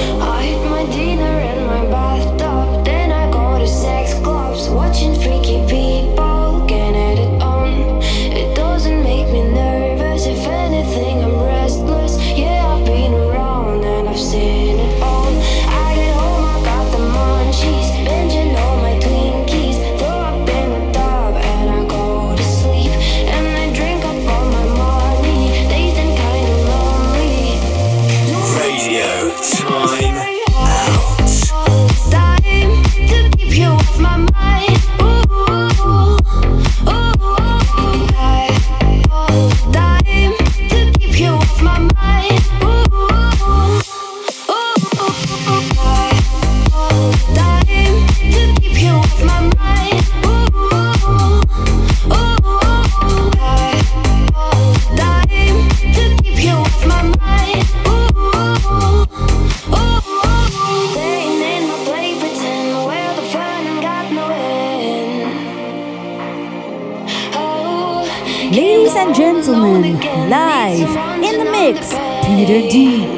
my dinner in my bathtub. Then I go to sex clubs, watching freaky people. greater deed.